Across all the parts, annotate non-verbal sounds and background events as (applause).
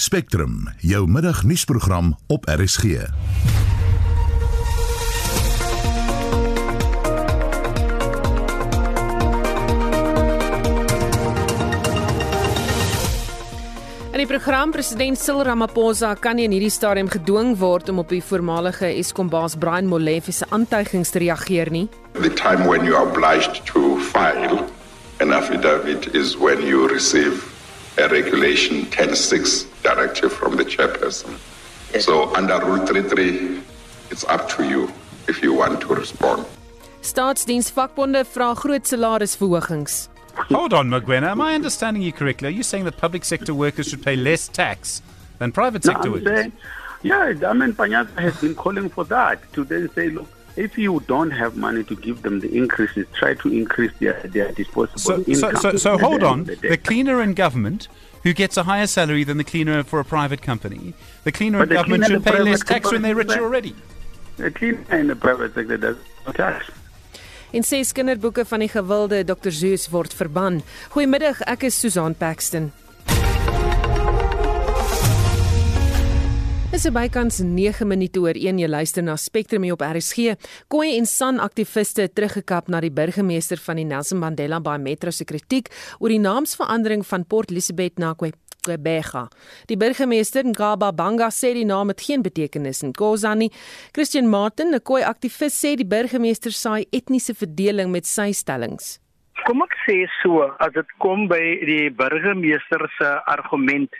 Spectrum, jou middagnuusprogram op RSG. In die program president Cyril Ramaphosa kan nie in hierdie stadium gedwing word om op die voormalige Eskom baas Brian Molefe se aantuigings te reageer nie. The time when you are obliged to file an affidavit is when you receive a regulation 106 directive from the chairperson. So under rule 33 it's up to you if you want to respond. Staatsdiensvakbonde vra groot salarisverhogings. Hold on, Magwena. Am I understanding you correctly? Are you saying that public sector workers should pay less tax than private No, sector I'm workers? saying, yeah, I mean, Panyas has been calling for that to then say, look, if you don't have money to give them the increases, try to increase their, their disposable So, so, income. so, so At hold on. the. The cleaner in government who gets a higher salary than the cleaner for a private company, the cleaner But in the government cleaner should pay less tax when they're richer already. The cleaner in the private sector does not tax. En ses kinderboeke van die gewilde Dr Zeus word verban. Goeiemiddag, ek is Susan Paxton. Dis bykans 9 minute oor 1 jy luister na Spectrum hier op RSG. Koi en San aktiviste teruggekap na die burgemeester van die Nelson Mandela Bay Metro se kritiek oor die naamsverandering van Port Elizabeth na Kwebega. Die burgemeester Ngaba Banga sê die naam het geen betekenis in Khoza nie. Christian Martin, 'n Koi aktivis sê die burgemeester saai etniese verdeling met sy stellings. Kom ek sê so, as dit kom by die burgemeester se argument,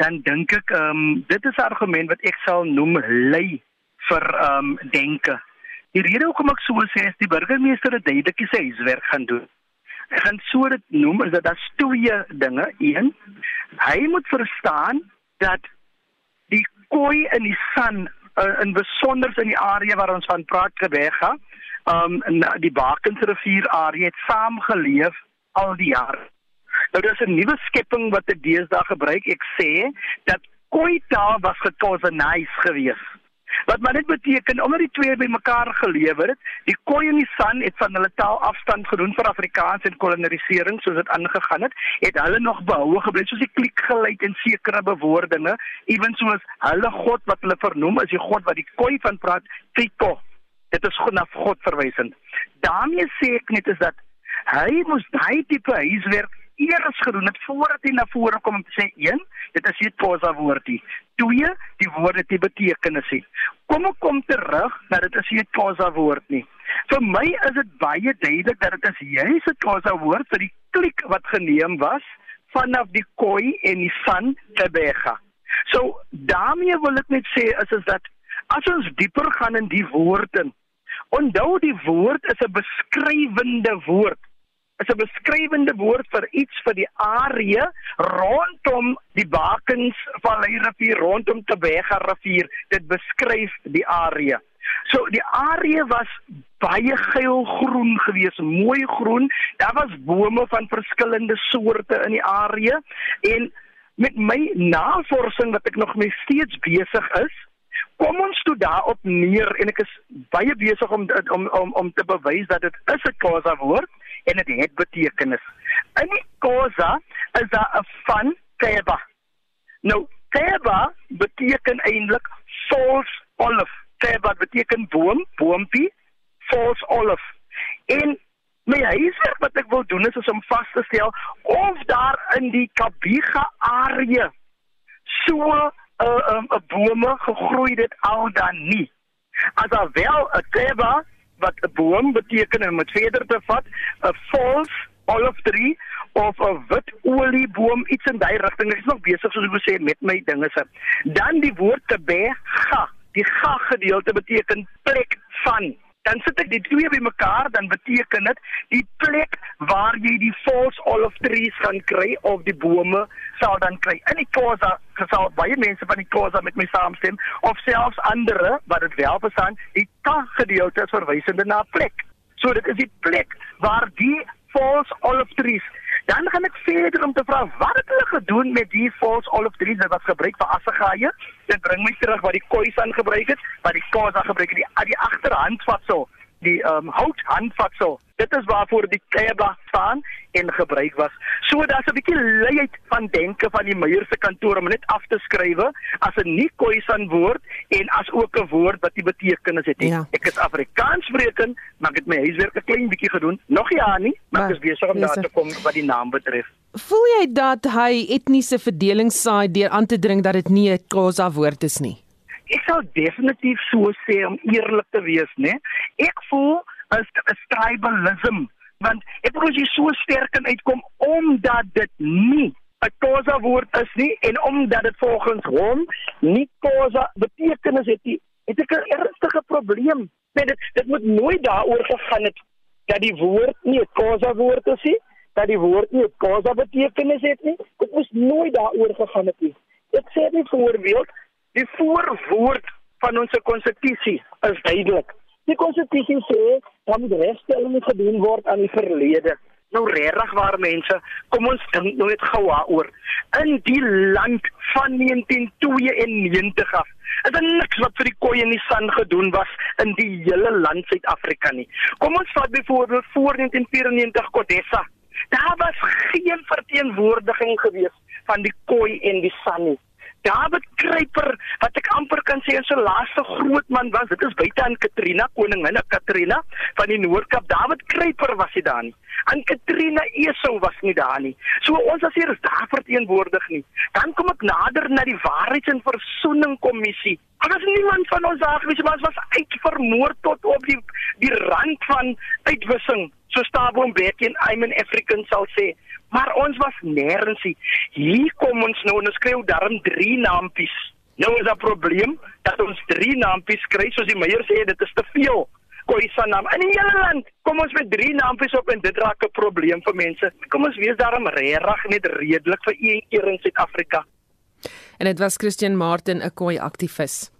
dan dink ek ehm um, dit is 'n argument wat ek sal noem lei vir ehm um, denke. Die rede hoekom ek so sê is die burgemeester het duidelik sy huiswerk gaan doen. Ek gaan so dit noem is dat daar twee dinge. Een, hy moet verstaan dat die koei in die san uh, in besonder in die area waar ons van praat Gebega, um in die Bakensrivier area het saamgeleef al die jare. Nou dis 'n nuwe skepping wat ek deesdae gebruik. Ek sê dat koei taal was gekoloniseer gewees. Wat maar dit beteken omdat die twee bymekaar gelewer het, die Khoi en die San het van hulle taal afstand gedoen vir Afrikaans en kolonisering soos dit aangegaan het, het hulle nog behoue gebly soos die kliekgeluid en sekere bewoordinge, ewensoos hulle god wat hulle vernoem is die god wat die Khoi van praat, Tiko. Dit is na God verwysend. daarmee sê ek net is dat hy moes daai tipe huiswerk eers gedoen het voordat hy na vore kom om te sê een, dit is nie 'n posa woordie. Twee, die woord het nie betekenis nie. Kom ek kom terug dat dit is nie 'n posa woord nie. Vir my is dit baie duidelik dat dit is juis 'n posa woord vir die klik wat geneem was vanaf die koi en die san Tebega. So daarmee wil ek net sê is is dat as ons dieper gaan in die woorde Onthou die woord is 'n beskrywende woord. Is 'n beskrywende woord vir iets vir die area rondom die Bakens Vallei rivier, rondom Tebega rivier. Dit beskryf die area. So die area was baie geelgroen geweest, mooi groen. Daar was bome van verskillende soorte in die area en met my navorsing wat ek nog mee steeds besig is, kom ons toe daarop neer en ek is baie besig om om om om te bewys dat dit is 'n Khoza woord en dit het betekenis. In die Khoza is daar 'n van Keba. Nou Keba beteken eintlik false olive. Keba beteken boom, boompie, false olive. En my huiswerk wat ek wil doen is, is om vas te stel of daar in die Kabiga area so 'n uh, um, 'n bome gegroei dit al dan nie. As daar wel 'n teba wat 'n boom beteken en met verder te vat, 'n false olive tree of 'n wit olieboom iets in daai rigting. Ek is nog besig soos ek wou sê met my dinge se. Dan die woord tebega. Die ga gedeelte beteken plek van dan sit ek die twee bymekaar dan beteken dit die plek waar jy die false olive trees gaan kry of die bome sal dan kry. In die Khoza sal baie mense van die Khoza met my saamstem of selfs ander wat dit wel verstaan die ta gedeelte is verwysende na 'n plek. So dit is die plek waar die false olive trees dan gaan ek verder om te vra wat het hulle gedoen met die false olive trees? Wat gebruik vir assegaaie. Dit bring my terug wat die Khoisan gebruik het wat die Khoza gebruik het die die agterhand die um, hout handvatsel. Dit is waarvoor die Kebla staan en gebruik was. So daar's 'n bietjie leiheid van denke van die Meyer se kantoor om net af te skrywe as 'n nie Khoisan woord en as ook 'n woord wat die betekenis het. Ja. Ek is Afrikaans spreekend, maar ek het my huiswerk 'n klein bietjie gedoen. Nog ja nie, maar ek is besig om daar te kom wat die naam betref. Voel jy dat hy etniese verdeling saai deur aan te dring dat dit nie 'n Khoza woord is nie? Ek sal definitief so sê om eerlik te wees, né? Ek voel as 'n tribalism want ek as jy so sterk kan uitkom omdat dit nie 'n Khoza woord is nie en omdat dit volgens hom nie Khoza betekenis het nie, het ek 'n ernstige probleem. Nee, dit dit moet nooit daaroor gegaan het dat die woord nie 'n Khoza woord is nie, dat die woord nie 'n Khoza betekenis het nie. Dit moes nooit daaroor gegaan het nie. Ek sê net voorbeeld Die voorwoord van ons konstitusie is duidelik. Die konstitusie sê dat moet regstelling gedoen word aan die verlede. Nou regtig waar mense, kom ons dink nou net gou daaroor. In die land van 1992 af is daar niks wat vir die koei en die san gedoen was in die hele land Suid-Afrika nie. Kom ons vat byvoorbeeld voor 1994 Kodessa. Daar was geen verteenwoordiging gewees van die koei en die san nie. David Kruiper wat ek amper kan sê so laaste groot man was. Dit is buite aan Katrina, koningin Katrina van die Noord-Kaap. David Kruiper was hy daar nie. En Katrina Esau was nie daar nie. So ons as hier is daar verteenwoordig nie. Dan kom ek nader na die Waarheids- en Versoeningskommissie. Daar was niemand van ons daar gewees, maar ons was uitvermoor tot op die die rand van uitwissing. So Stabo Mbeki en Iman African sal sê maar ons was nêrens nie. Hier kom ons nou en ons skryf darm drie naampies. Nou is 'n probleem dat ons drie naampies kry soos die meier sê dit is te veel. Khoisan naam in die hele land. Kom ons met drie naampies op en dit raak 'n probleem vir mense. Kom ons wees daarom regtig net redelik vir een keer in Suid-Afrika. En dit was Christian Martin, 'n Khoi aktivis.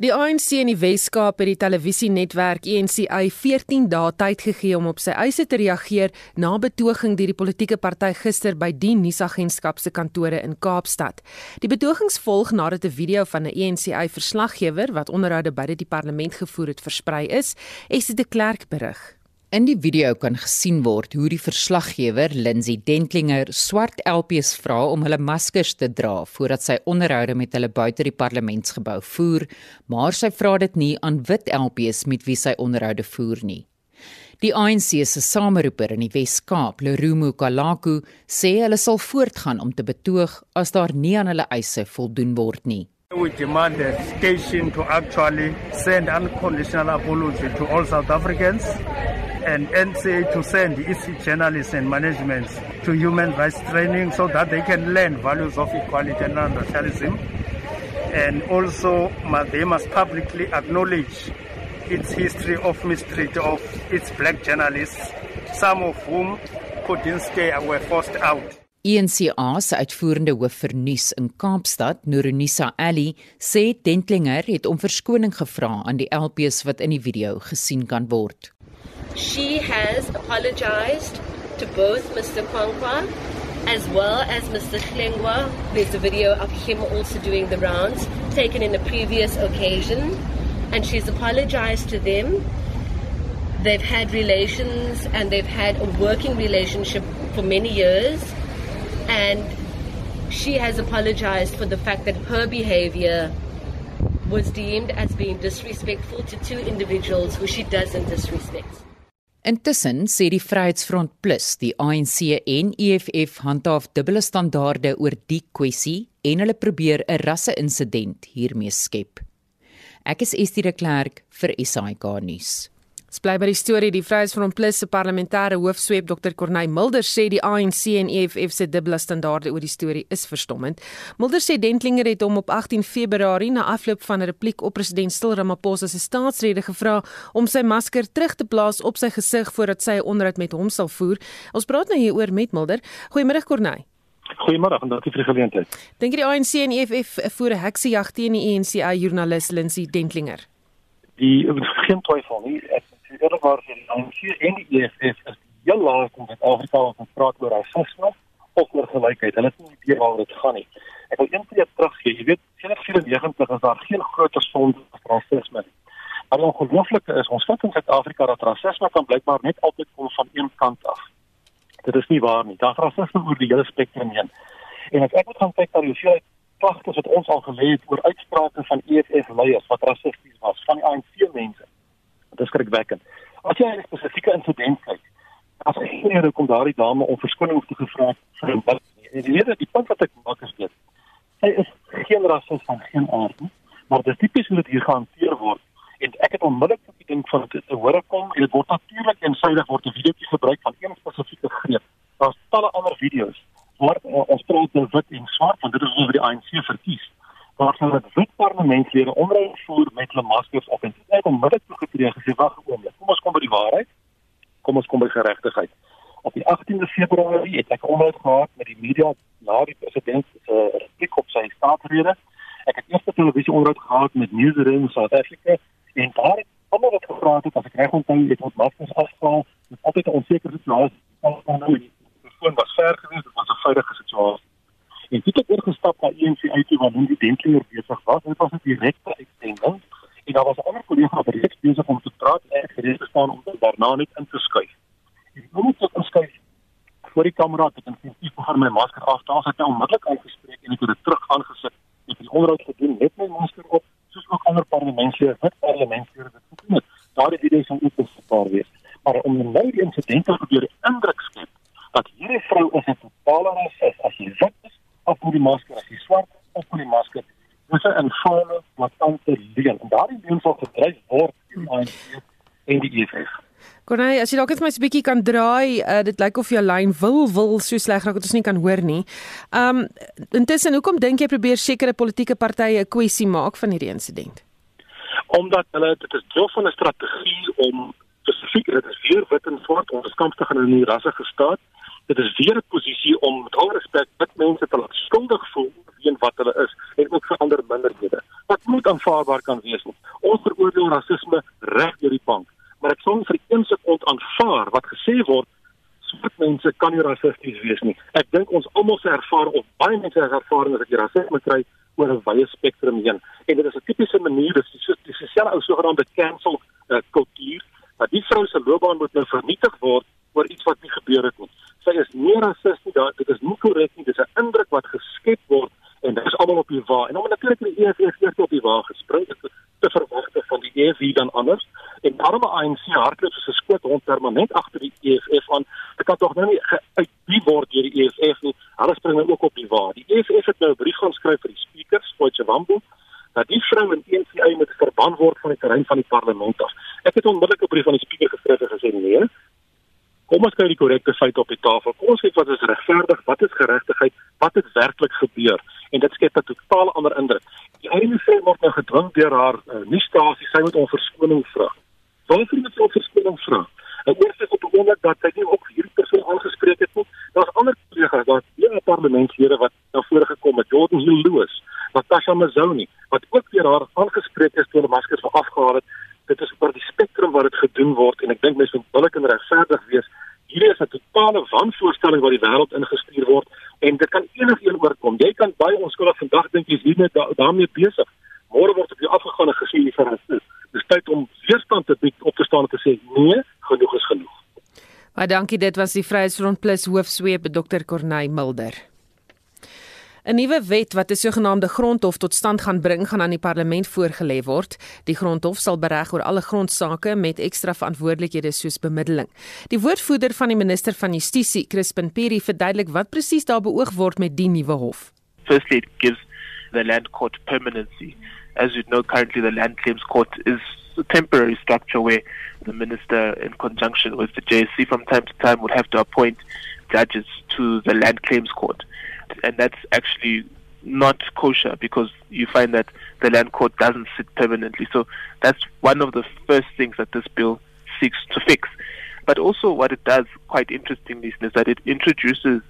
Die ANC in die Wes-Kaap het die televisienetwerk ENCA 14 dae tyd gegee om op sy eise te reageer na betoging deur die politieke party gister by die nuusagentskap se kantore in Kaapstad. Die betogings volg nadat 'n video van 'n ENCA-verslaggewer wat onderhoude by die parlement gevoer het versprei is, Esie de Klerk berig. In die video kan gesien word hoe die verslaggewer Lindsay Dentlinger swart LPs vra om hulle maskers te dra voordat sy onderhoude met hulle buite die parlementsgebou voer, maar sy vra dit nie aan wit LPs met wie sy onderhoude voer nie. Die ANC se sameroeper in die Wes-Kaap, Lerumo Kalaku, sê hulle sal voortgaan om te betoog as daar nie aan hulle eise voldoen word nie. We demand the station to actually send unconditional apology to all South Africans and NCA to send its journalists and management to human rights training so that they can learn values of equality and non-racialism. And also they must publicly acknowledge its history of mistreat of its black journalists, some of whom couldn't stay and were forced out. ENCA se uitvoerende hoof vir nuus in Kaapstad, Noronisa Ali, sê Dentlinger het om verskoning gevra aan die LPs wat in die video gesien kan word. She has apologized to both Mr. Kwankwa as well as Mr. Klengwa. There's a video of him also doing the rounds, taken in a previous occasion, and she's apologized to them. They've had relations and they've had a working relationship for many years, and she has apologized for the fact that her behavior was deemed as being disrespectful to two individuals who she doesn't disrespect. Intussen sê die Vryheidsfront Plus, die ANC en EFF handhaaf dubbele standaarde oor die kwessie en hulle probeer 'n rasse-insident hiermee skep. Ek is Estie de Klerk vir SAK nuus. Bly by die storie die Vryheidsfront Plus se parlementêre hoofsweep Dr Corneil Mulder sê die ANC en EFF se dubbele standaarde oor die storie is verstommend. Mulder sê Dentlinger het hom op 18 Februarie na afloop van 'n repliek op president Cyril Ramaphosa se staatsrede gevra om sy masker terug te plaas op sy gesig voordat sy 'n onderhoud met hom sal voer. Ons praat nou hieroor met Mulder. Goeiemôre Corneil. Goeiemôre en dankie vir die geleentheid. Dink jy die ANC en EFF voer 'n heksejag teen die ENCA joernalis Lindsay Dentlinger? Die geen twyfel nie. Ek eerlikwaar sê die ANC en die EFF is heel laat in Suid-Afrika as ons praat oor rasisme of oor gelykheid. Hulle het nie idee waaroor dit gaan nie. Ek wil een keer teruggee. Jy weet, sedert 94 is daar geen groter sonde as rasisme nie. Maar die ongelooflike is ons vind in Suid-Afrika dat rasisme kan blykbaar net altyd kom van een kant af. Dit is nie waar nie. Daar is rasisme oor die hele spektrum heen. En as ek moet gaan kyk na die hoeveelheid klagtes wat ons al gelê het oor uitsprake van EFF leiers wat rassisties was van die ANC mense. Dit is skrikwekkend. As jy 'n spesifieke insident kyk, as ek hier kom daardie dame om verskoning te gevra vir 'n wat en die rede die punt wat ek maak is dit. Sy is geen rasis van geen aard nie, maar dit is tipies hoe dit hier gehanteer word en ek het onmiddellik ding van dit te hore kom en dit word natuurlik eensydig word 'n videoetjie gebruik van een spesifieke greep. Daar's talle ander video's waar uh, ons praat oor wit en swart want dit is oor die ANC verkies. Waar sou dit wit parlementslede omry voer met hulle maskers op en ek onmiddellik toegetree gesê wag 'n oomblik. Kom ons kom by die waarheid. Kom ons kom by geregtigheid. Op die 18de Februarie het ek omhoud gehad met die media na die president se uh, repliek op sy staatsrede. Ek het eers 'n televisie onderhoud gehad met Newsroom South Africa En daar het almal wat gevra het as ek reg onthou het ons maskers. Dit is altyd 'n onsekere situasie. Ons kan nou die persoon was ver geweest, dit was 'n veilige situasie. En dit het oorgestap na ENC uit waar hulle die Dentlinger besig was. Dit was 'n direkte uitsending en daar was 'n ander kollega wat reeds besig om te praat en ek gereed staan om daarna net in te skuif. En ek moet tot inskuif voor die kamera het ek instinktief begin my masker af. Daar het ek onmiddellik uitgespreek en ek het dit terug aangesit. Ek het die onderhoud gedoen met my masker op soos ook ander parlementslede wat parlementslede dit gedoen het. Daar het hierdie son ook gespaar wees. Maar om nou die insidente te deur indruk skep dat hierdie vrou is 'n totale rasis as jy wit is of met die masker as jy swart of met die masker. Dis 'n infame wat tante leen. En daardie leen sal gedryf word in die EFF. Gonay, as jy dalk net my 'n bietjie kan draai, uh, dit lyk of jou lyn wil wil so sleg raak dat ons nie kan hoor nie. Um intussen, hoekom dink jy probeer sekere politieke partye 'n kwessie maak van hierdie insident? Omdat hulle dit is deel van 'n strategie om spesifiek dit is weer wit en swart om geskamp te gaan in die rasse gestaat. Dit is weer 'n posisie om met al respek wit mense te laat skuldig voel vir wat hulle is en ook vir ander minderhede. Wat moet aanvaarbaar kan wees. Ons veroordeel rasisme reg deur die bank maar ek sou vir een sekond aanvaar wat gesê word swart mense kan nie rassisties wees nie. Ek dink ons almal se ervaring of baie mense se ervaring is dat jy rasisme kry oor 'n wye spektrum heen en dit is 'n tipiese manier dis die dis dieselfde ou sogenaamde cancel uh, kultuur dat die vrou se loopbaan moet nou vernietig word oor iets wat nie gebeur het nie. Sy is nie rassisties, dit is nie korrek nie, dis 'n indruk wat geskep word almal op die wa. En om natuurlik die EFF eers op die wa gespring het te verwagte van die EFF dan anders en daarom ANC hardloop soos 'n skoot rond permanent agter die EFF aan. Dit kan tog nou nie uit die word deur die EFF nie. Hulle spring nou ook op die wa. Die EFF het nou 'n brief gaan skryf vir die speaker, Spoitsewambo, dat die vrou in ENCA moet verban word van die terrein van die parlement af. Ek het onmiddellik 'n brief aan die speaker geskryf en gesê nee. Kom ons kyk die korrekte feite op die tafel. Kom ons kyk wat is regverdig, wat is geregtigheid, wat het werklik gebeur en dit skep 'n totaal ander indruk. Die sê word nou gedwing deur haar uh, nuusstasie, sy moet om verskoning vra. Waarvoor moet sy verskoning vra? En eers is op 'n oomblik dat sy nie ook hierdie persoon aangespreek het nie. Daar's ander kollegas, daar's baie parlementslede wat na vore gekom het, Jordan Hill Lewis, Natasha Mazoni, wat ook weer haar aangespreek is toe hulle maskers ver afgehaal het. Dit is oor die spektrum wat dit gedoen word en ek dink mense moet billik en regverdig wees. Hierdie is 'n totale wanvoorstelling wat die wêreld ingestuur word en dit kan enigiemand oorkom. Jy kan baie onskuldig vandag dink jy's nie net da daarmee besig. Môre word op jou afgegaan en gesê jy verras dis tyd om weerstand te bied op te staan en te sê nee, genoeg is genoeg. Baie dankie, dit was die Vryheidsfront Plus hoofsweep Dr. Corneil Mulder. 'n Nuwe wet wat 'n sogenaamde grondhof tot stand gaan bring, gaan aan die parlement voorgelê word. Die grondhof sal bereg oor alle grondsake met ekstra verantwoordelikhede soos bemiddeling. Die woordvoerder van die minister van Justisie, Crispin Peri, verduidelik wat presies daar beoog word met die nuwe hof. Firstly, it gives the land court permanency. as you know, currently the Land Claims Court is a temporary structure where the minister, in conjunction with the JSC, from time to time would have to appoint judges to the Land Claims Court. And that's actually not kosher because you find that the land court doesn't sit permanently. So that's one of the first things that this bill seeks to fix. But also, what it does, quite interestingly, is that it introduces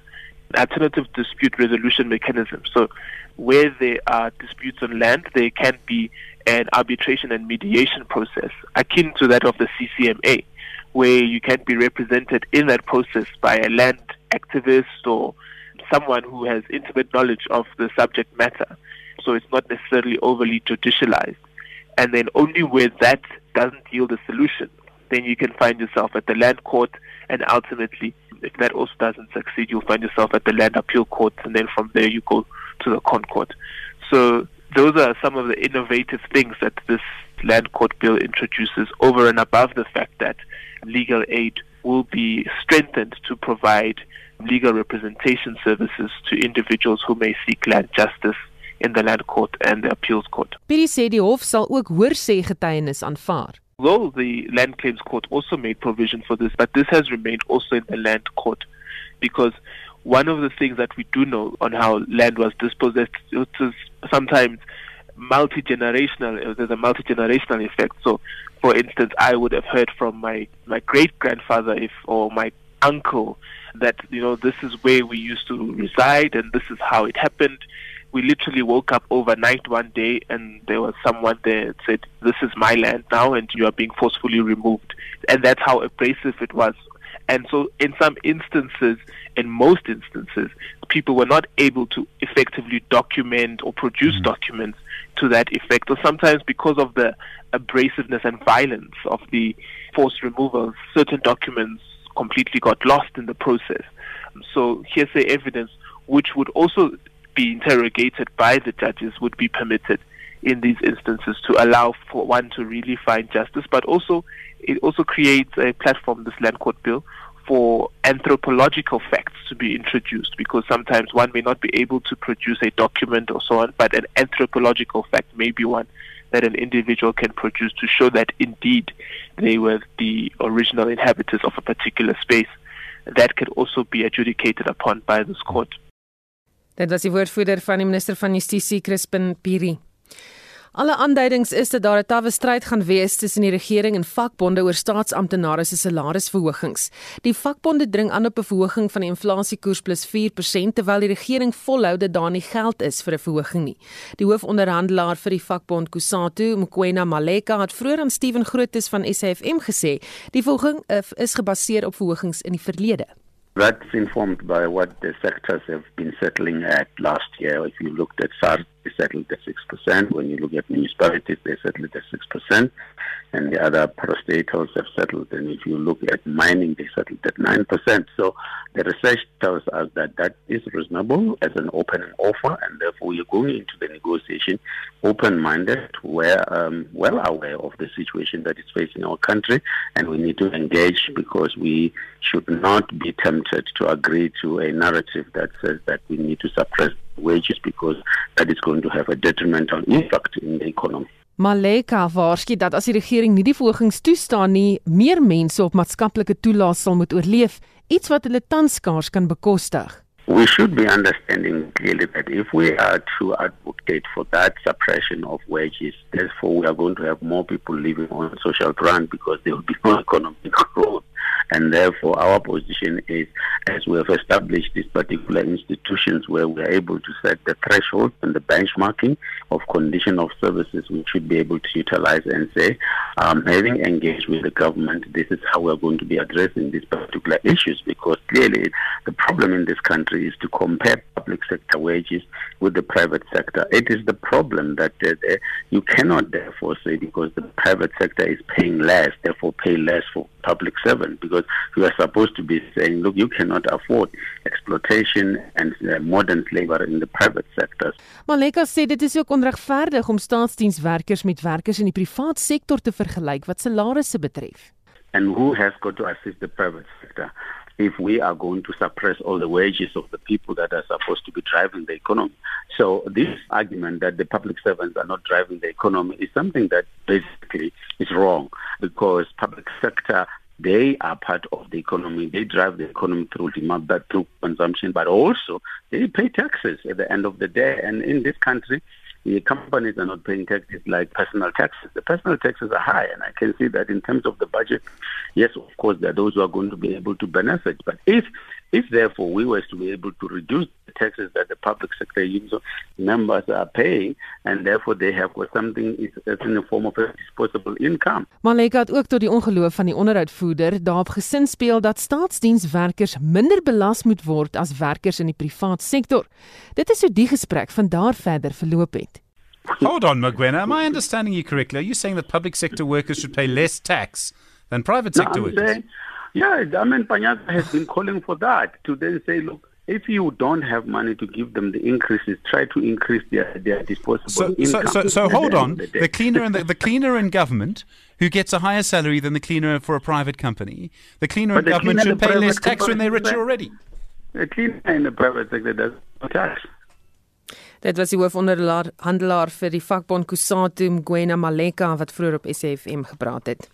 alternative dispute resolution mechanism. So where there are disputes on land, there can be an arbitration and mediation process akin to that of the CCMA, where you can be represented in that process by a land activist or someone who has intimate knowledge of the subject matter. So it's not necessarily overly judicialized. And then only where that doesn't yield a solution, then you can find yourself at the land court, and ultimately, if that also doesn't succeed, you'll find yourself at the land appeal court, and then from there you go to the con court. So those are some of the innovative things that this land court bill introduces over and above the fact that legal aid will be strengthened to provide legal representation services to individuals who may seek land justice in the land court and the appeals court. Piri sê die hof sal ook hoorsê getuienis aanvaar. Though the land claims court also made provision for this, but this has remained also in the land court because one of the things that we do know on how land was dispossessed it is sometimes multi-generational there's a multi-generational effect so for instance i would have heard from my my great grandfather if or my uncle that you know this is where we used to reside and this is how it happened. We literally woke up overnight one day and there was someone there that said this is my land now and you are being forcefully removed. And that's how abrasive it was and so in some instances in most instances people were not able to effectively document or produce mm-hmm. documents to that effect or sometimes because of the abrasiveness and violence of the forced removals certain documents completely got lost in the process so hearsay evidence which would also be interrogated by the judges would be permitted in these instances to allow for one to really find justice, but also it also creates a platform, this land court bill, for anthropological facts to be introduced because sometimes one may not be able to produce a document or so on, but an anthropological fact may be one that an individual can produce to show that indeed they were the original inhabitants of a particular space. That could also be adjudicated upon by this court. Dit was die woordvoerder van die minister van Justisie Crispin Piri. Alle aanduidings is dat daar 'n tawwe stryd gaan wees tussen die regering en vakbonde oor staatsamptenare se salarisverhogings. Die vakbonde dring aan op 'n verhoging van die inflasiekoers plus 4% terwyl die regering volhou dat daar nie geld is vir 'n verhoging nie. Die hoofonderhandelaar vir die vakbond Kusatu, Mkwena Maleka, het vroeër aan Steven Grootes van SAFM gesê, die verhoging eh, is gebaseer op verhogings in die verlede. That's informed by what the sectors have been settling at last year. If you looked at SARS, they settled at 6%. When you look at municipalities, they settled at 6%. And the other parastatals have settled. And if you look at mining, they settled at 9%. So the research tells us that that is reasonable as an opening offer. And therefore, we are going into the negotiation open-minded. We're um, well aware of the situation that is facing our country. And we need to engage because we should not be tempted to agree to a narrative that says that we need to suppress wages because that is going to have a detrimental impact in the economy. Maleka waarsku dat as die regering nie die verhogings toestaan nie, meer mense op maatskaplike toelaas sal moet oorleef, iets wat hulle tans skaars kan bekostig. We should be understanding clearly that if we are to advocate for that suppression of wages, therefore we are going to have more people living on social grant because there will be no (laughs) economic growth. And therefore, our position is as we have established these particular institutions where we are able to set the threshold and the benchmarking of condition of services, we should be able to utilize and say, um, having engaged with the government, this is how we are going to be addressing these particular issues because clearly the problem in this country is to compare public sector wages with the private sector. It is the problem that uh, you cannot therefore say because the private sector is paying less, therefore pay less for public servant because you are supposed to be saying, look, you cannot afford exploitation and uh, modern slavery in the private sectors. Maleka sê dit is ook onregverdig om staatsdienswerkers met werkers in die privaat sektor te vergelyk wat salarisse betref. And who has got to assist the private sector? if we are going to suppress all the wages of the people that are supposed to be driving the economy. So this argument that the public servants are not driving the economy is something that basically is wrong because public sector they are part of the economy. They drive the economy through demand, but through consumption, but also they pay taxes at the end of the day. And in this country, the companies are not paying taxes like personal taxes. The personal taxes are high, and I can see that in terms of the budget, yes, of course, there are those who are going to be able to benefit. But if, if therefore we were to be able to reduce the taxes that the public sector members are paying, and therefore they have got something is in the form of a disposable income. Maleka het ook tot die ongeloof van die onderhoudvoerder daarop gesin speel dat staatsdienswerkers minder belas moet word as werkers in die privaat sektor. Dit is hoe die gesprek van daar verder verloop het. Hold on, Magwena. Am I understanding you correctly? Are you saying that public sector workers should pay less tax than private sector no, workers? Saying, yeah, I mean, Panyaka has been calling for that to then say, look, if you don't have money to give them the increases, try to increase their, their disposable so, income. So, so, so hold on. The, the cleaner and the, the, cleaner in government who gets a higher salary than the cleaner for a private company, the cleaner but in the government cleaner should pay less tax when they're richer already. The cleaner in the private sector does not tax. Dit was die hoofonderhandelaar vir die vakbond Kusatu Mgwena Maleka wat vroeër op SFM gepraat het.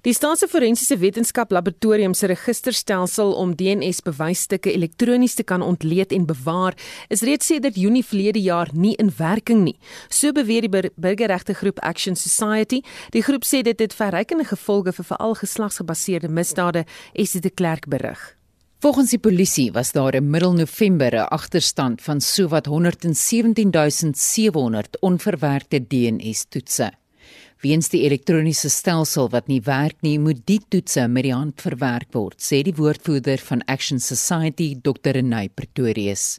Die Staatse Forensiese Wetenskap Laboratorium se registerstelsel om DNA-bewysstukke elektronies te kan ontleed en bewaar, is reeds sedert Junie verlede jaar nie in werking nie. So beweer die bur burgerregte groep Action Society. Die groep sê dit het verrykende gevolge vir veral geslagsgebaseerde misdade, dit 'n klerk berig. Volgens die polisie was daar in middel November 'n agterstand van sowat 117700 onverwerkte DNA-toetse. Weens die elektroniese stelsel wat nie werk nie, moet die toetse met die hand verwerk word, sê die woordvoerder van Action Society, Dr. Renay Pretorius.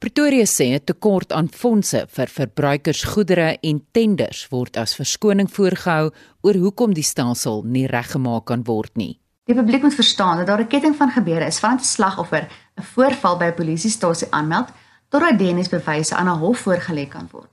Pretorius sê 'n tekort aan fondse vir verbruikersgoedere en tenders word as verskoning voorgehou oor hoekom die stelsel nie reggemaak kan word nie. Die publiek moet verstaan dat daar 'n ketting van gebeure is vanaf 'n slagoffer 'n voorval by 'n polisiestasie aanmeld totdat DNA-bewyse aan 'n hof voorgelê kan word.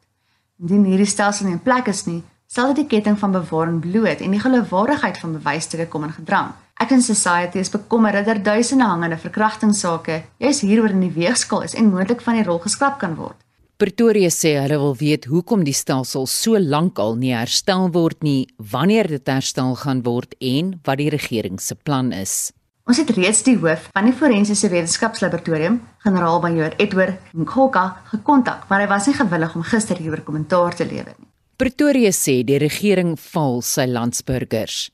Indien hierdie stelsel nie in plek is nie, sal dit die ketting van bewaring bloot en die geloofwaardigheid van bewysstukke kom in gedrang. Action Society is bekommerd dat daar duisende hangende verkrachtingssake juis hieroor in die weegskaal is en moontlik van die rol geskraap kan word. Pretoria sê hulle wil weet hoekom die stelsel so lank al nie herstel word nie, wanneer dit herstel gaan word en wat die regering se plan is. Ons het reeds die hoof van die Forensiese Wetenskapslaboratorium, generaal-majoor Edward Nkhoka, gekontak, maar hy was nie gewillig om gister hieroor kommentaar te lewer nie. Pretoria sê die regering val sy landsburgers.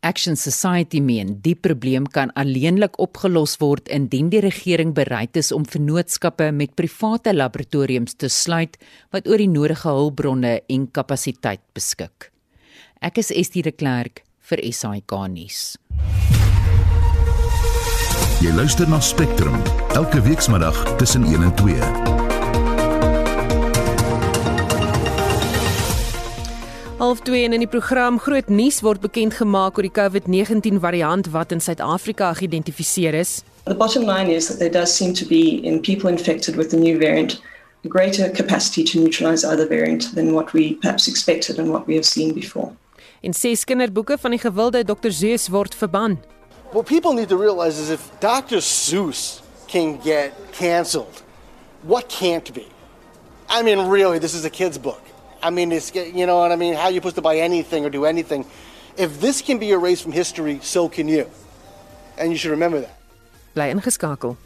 Action Society meen die probleem kan alleenlik opgelos word indien die regering bereid is om vennootskappe met private laboratoriums te sluit wat oor die nodige hulpbronne en kapasiteit beskik. Ek is Estie de Klerk vir SAK nuus. Jy luister na Spectrum elke weekmiddag tussen 1 en 2. Half 2 en in die program Groot Nuus word bekend gemaak oor die COVID-19 variant wat in Suid-Afrika geïdentifiseer is. The bottom line is that there does seem to be in people infected with the new variant a greater capacity to neutralize either variant than what we perhaps expected and what we have seen before. En ses kinderboeke van die gewilde Dr Zeus word verban. What people need to realize is if Dr. Seuss can get canceled, what can't be? I mean, really, this is a kid's book. I mean, it's you know what I mean. How are you supposed to buy anything or do anything? If this can be erased from history, so can you. And you should remember that. Bly ingeskakel.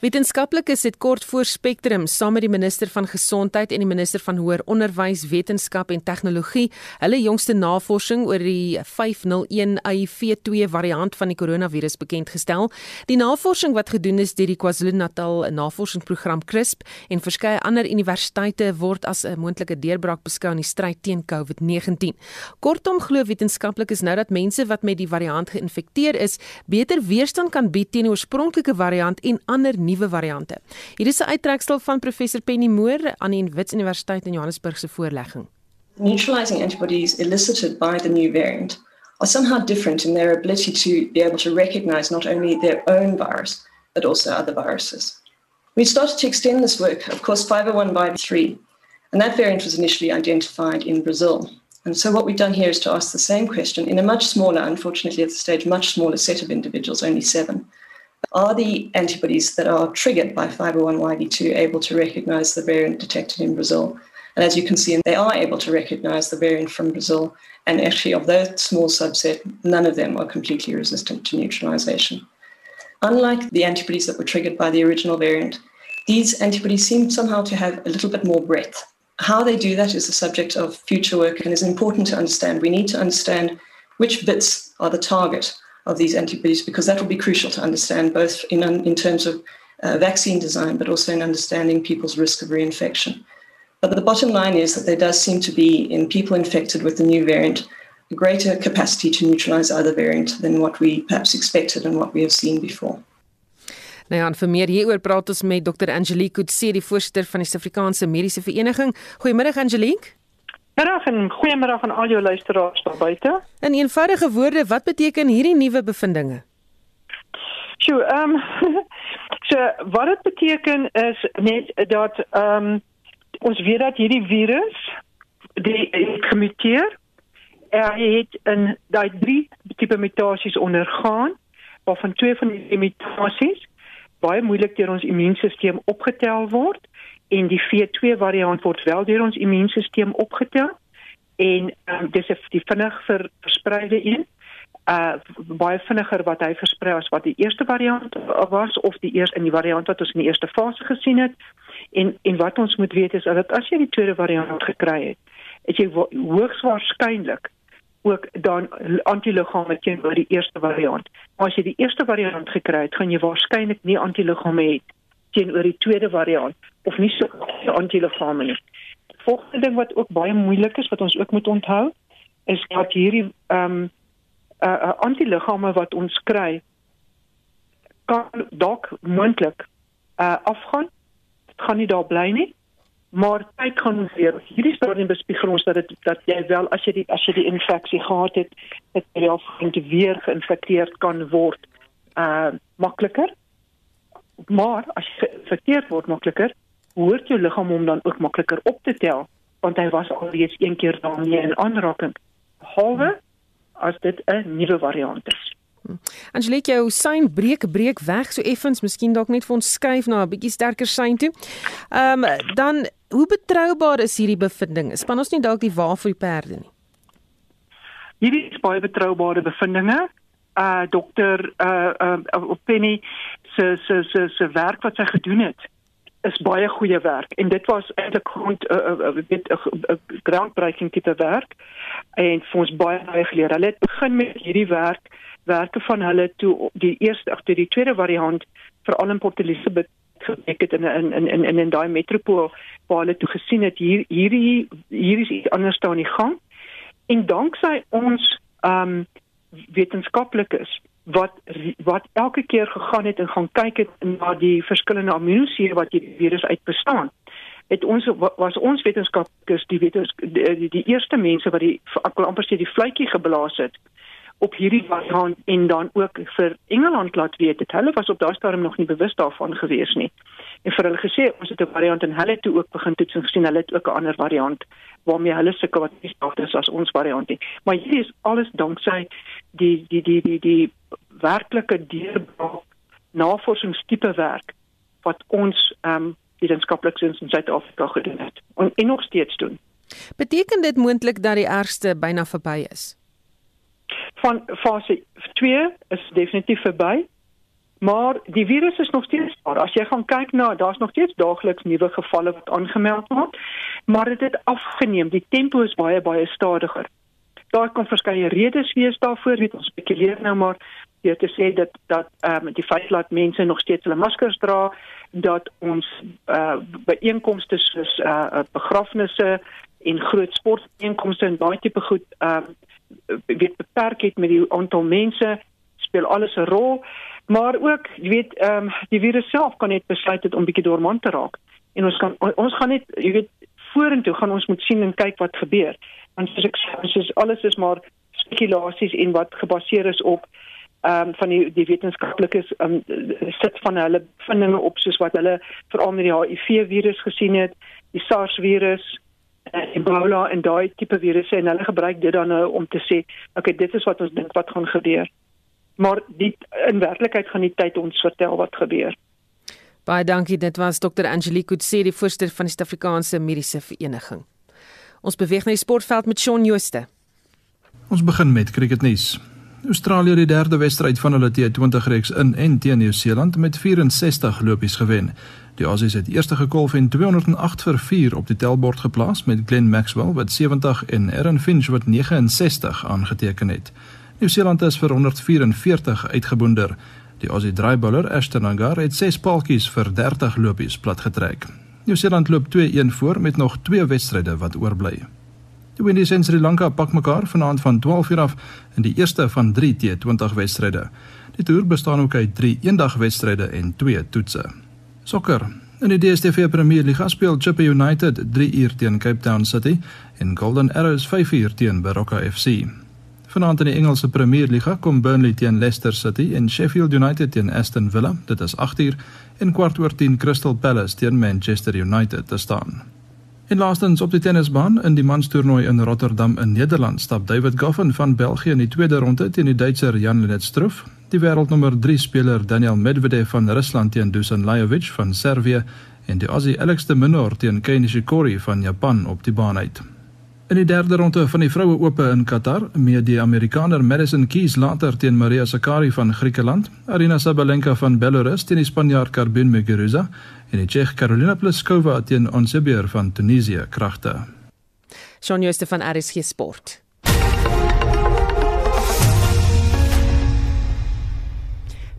Wetenskaplikes het kort voor Spectrum saam met die minister van gesondheid en die minister van hoër onderwys, wetenskap en tegnologie hulle jongste navorsing oor die 501IV2 variant van die koronavirus bekend gestel. Die navorsing wat gedoen is deur die KwaZulu-Natal Navorsingsprogram CRISP en verskeie ander universiteite word as 'n moontlike deurbraak beskou in die stryd teen COVID-19. Kortom glo wetenskaplikes nou dat mense wat met die variant geïnfekteer is, beter weerstand kan bied teen die oorspronklike variant en ander nuwe variante. Hier is 'n uittreksel van professor Penny Moore aan die Wits Universiteit in Johannesburg se voorlegging. Neutralizing antibodies elicited by the new variant are somehow different in their ability to be able to recognize not only their own virus but also other viruses. We started to extend this work, of course, 501 by 3, and that variant was initially identified in Brazil. And so what we've done here is to ask the same question in a much smaller, unfortunately at this stage, much smaller set of individuals, only seven. Are the antibodies that are triggered by 501YV2 able to recognize the variant detected in Brazil? And as you can see, they are able to recognize the variant from Brazil. And actually, of that small subset, none of them are completely resistant to neutralization. Unlike the antibodies that were triggered by the original variant, these antibodies seem somehow to have a little bit more breadth. How they do that is the subject of future work and is important to understand. We need to understand which bits are the target of these antibodies because that will be crucial to understand both in, in terms of uh, vaccine design but also in understanding people's risk of reinfection. But the bottom line is that there does seem to be in people infected with the new variant a greater capacity to neutralize either variant than what we perhaps expected and what we have seen before. Nou ja, vir meer hieroor praat ons met Dr. Angelique Kutse, die voorsitter van die Suid-Afrikaanse Mediese Vereniging. Goeiemôre Angelique. Middag en goeiemiddag aan al jou luisteraars daar buite. In eenvoudige woorde, wat beteken hierdie nuwe bevindinge? Sjoe, ehm um, (laughs) so wat dit beteken is net dat ehm um, ons weet dat hierdie virus die gemuteer. Er het 'n daai drie tipe mutasies ondergaan, waarvan twee van die mutasies baie moeilik deur ons immuunstelsel opgetel word en die V2 variant word wel deur ons immuunstelsel opgetel. En um, dis 'n die vinnig verspreide een. Uh baie vinniger wat hy versprei as wat die eerste variant was of die eers in die variant wat ons in die eerste fase gesien het. En en wat ons moet weet is dat as jy die tweede variant gekry het het jy hoogs waarskynlik ook dan antiliggame teenoor die eerste variant. Maar as jy die eerste variant gekry het, gaan jy waarskynlik nie antiliggame hê teenoor die tweede variant of nie so antiliggame nie. Volgende ding wat ook baie moeilik is wat ons ook moet onthou is dat hierdie ehm um, uh, uh, antiliggame wat ons kry kan dalk moontlik uh, afgaan. Dit gaan nie daar bly nie maar tyd gaan ons weer hierdie stadium bespiegel ons dat dit dat jy wel as jy die as jy die infeksie gehad het dit wel weer geïnfekteerd kan word uh makliker maar as jy geïnfekteerd word makliker hoort jou liggaam om dan ook makliker op te tel want hy was alreeds een keer daarmee in aanraking halwe as dit 'n nuwe variant is Angelique, jou sein breek breek weg so effens, miskien dalk net vir ons skuif na 'n bietjie sterker sein toe. Ehm um, dan hoe betroubaar is hierdie bevinding? Span ons nie dalk die wa vir die perde nie. Hierdie is baie betroubare bevindinge. Uh dokter uh uh Penny se se se se werk wat sy gedoen het is baie goeie werk. En dit was eintlik grond 'n uh, uh, uh, uh, groundbreaking tipe werk. En vir ons baie baie geleer. Hulle het begin met hierdie werk werke van hulle toe die eerste agter die tweede variant veral in Port Elizabeth gekyk het in in in in in, daai metropool waar hulle toe gesien het hier hierdie hier is iets anders staan in gang. En danksy ons ehm um, wetenskaplikes wat wat elke keer gegaan het en gaan kyk het na die verskillende aminosuur wat hierdie virus uit bestaan. Het ons was ons wetenskaplikes die wetens die, die, eerste mense wat die amper sê die vletjie geblaas het op hierdie variant en dan ook vir Engeland laat weet dit hulle was op daardie stadium nog nie bewus daarvan gewees nie. En vir hulle gesê ons het 'n variant en hulle het toe ook begin toets en gesien hulle het ook 'n ander variant waarmee hulle sukkel wat nie staat is as ons variant nie. Maar hier is alles danksy die die die die die werklike deurbraak navorsingstipe werk wat ons ehm um, wetenskaplikes in Suid-Afrika gedoen het en, en nog steeds doen beteken dit moontlik dat die ergste byna verby is van fase 2 is definitief verby. Maar die virus is nog steeds daar. As jy gaan kyk na, daar's nog steeds daagliks nuwe gevalle wat aangemeld word, maar dit het afgeneem. Die tempo is baie baie stadiger. Daar kom verskeie redes wees daarvoor, weet ons spekuleer nou maar deur te sê dat dat ehm um, die feit dat mense nog steeds hulle maskers dra, dat ons uh eh, byeenkomste soos uh begrafnisse en groot sportbijeenkomste en baie tipe goed ehm um, weet beperk het met die aantal mense speel alles 'n rol. Maar ook jy weet ehm um, die virus self kan net besluit het om bietjie dormant te raak. En ons kan ons gaan net jy weet vorentoe gaan ons moet sien en kyk wat gebeur want soos ek sê soos alles is maar spekulasies en wat gebaseer is op ehm um, van die die wetenskaplikes um, sit van hulle vindinge op soos wat hulle veral met die HIV virus gesien het die SARS virus uh, Ebola en daai tipe virusse en hulle gebruik dit dan nou om te sê, okay, dit is wat ons dink wat gaan gebeur. Maar die in werklikheid gaan die tyd ons vertel wat gebeur. Baie dankie. Dit was Dr. Angelique Kutse, die voorsteur van die Suid-Afrikaanse Mediese Vereniging. Ons beweeg na die sportveld met Shaun Jooste. Ons begin met cricketnuus. Australië het die derde wedstryd van hulle T20 reeks in en teen Nieu-Seeland met 64 lopies gewen. Die Aussies het eerste gekolf en 208 vir 4 op die tellbord geplaas met Glenn Maxwell wat 70 en Aaron Finch wat 69 aangeteken het. Nieu-Seeland is vir 144 uitgeboonder. Die Aussie draaibouler Ashton Agar het 6 paaltjies vir 30 lopies platgetrek. Nieu-Seeland loop 2-1 voor met nog 2 wedstryde wat oorbly. Die Windies en Sri Lanka pak mekaar vanaand van 12:00 af in die eerste van 3 T20 wedstryde. Die toer bestaan ook uit 3 eendagwedstryde en 2 toetse. Sokker. In die DStv Premier Liga speel Chippa United 3 uur teen Cape Town City en Golden Arrows 5 uur teen Baroka FC. Vanaand in die Engelse Premier Liga kom Burnley teen Leicester City en Sheffield United teen Aston Villa. Dit is 8 uur en kwart oor 10 Crystal Palace teen Manchester United te staan. En laastens op die tennisbaan in die manstoernooi in Rotterdam in Nederland stap David Goffin van België in die tweede ronde teen die Duitser Jan-Lennard Struff. Die wêreldnommer 3 speler Daniel Medvedev van Rusland teen Dusan Lajovic van Servië en die Aussie Alex de Minaur teen Kei Nishikori van Japan op die baan uit. In die derde ronde van die vroue ope in Qatar, mee die Amerikaner Madison Keys later teen Maria Sakkari van Griekeland, Arina Sabalenka van Belarus teen die Spanjaard Carbine Muguruza en die Tsjeeg Karolina Pliskova teen Onsebier van Tunesië kragte. Shaun Jooste van RSG Sport.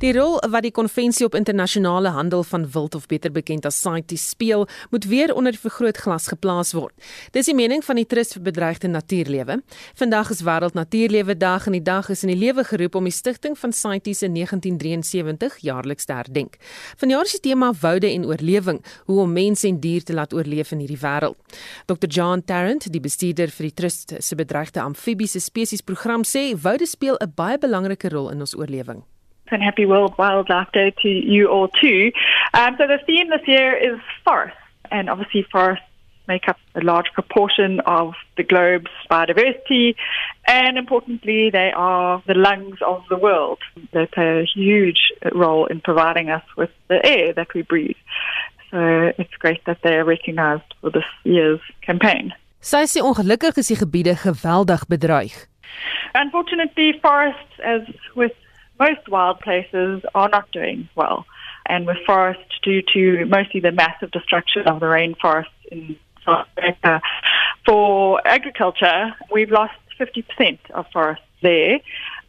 Die rol wat die konvensie op internasionale handel van wild of beter bekend as CITES speel, moet weer onder vergrootglas geplaas word. Dis die mening van die Trust vir Bedreigde Natuurlewe. Vandag is Wêreld Natuurlewe Dag en die dag is in die lewe geroep om die stigting van CITES in 1973 jaarliks te herdenk. Vanjaar die tema woude en oorlewing, hoe om mense en dier te laat oorleef in hierdie wêreld. Dr. John Tarrant, die bestuurder vir die Trust se Bedreigde Amfibiese Spesies program sê woude speel 'n baie belangrike rol in ons oorlewing. And happy World Wildlife Day to you all too. Um, so the theme this year is forests, and obviously forests make up a large proportion of the globe's biodiversity, and importantly, they are the lungs of the world. They play a huge role in providing us with the air that we breathe. So it's great that they are recognized for this year's campaign. Sy sê ongelukkig is die gebiede geweldig bedreig. Unfortunately, forests, as with most wild places are not doing well. And with forests, due to mostly the massive destruction of the rainforests in South America, for agriculture, we've lost 50% of forests there.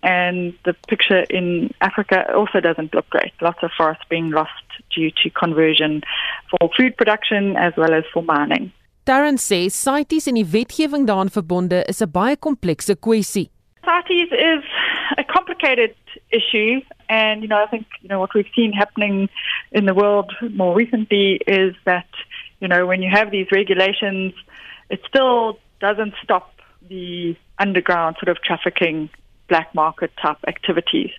And the picture in Africa also doesn't look great. Lots of forests being lost due to conversion for food production as well as for mining. Darren sê CITES en die wetgewing daaraan verbonde is 'n baie komplekse kwessie. CITES is a complicated issue. And, you know, I think, you know, what we've seen happening in the world more recently is that, you know, when you have these regulations, it still doesn't stop the underground sort of trafficking black market type activities.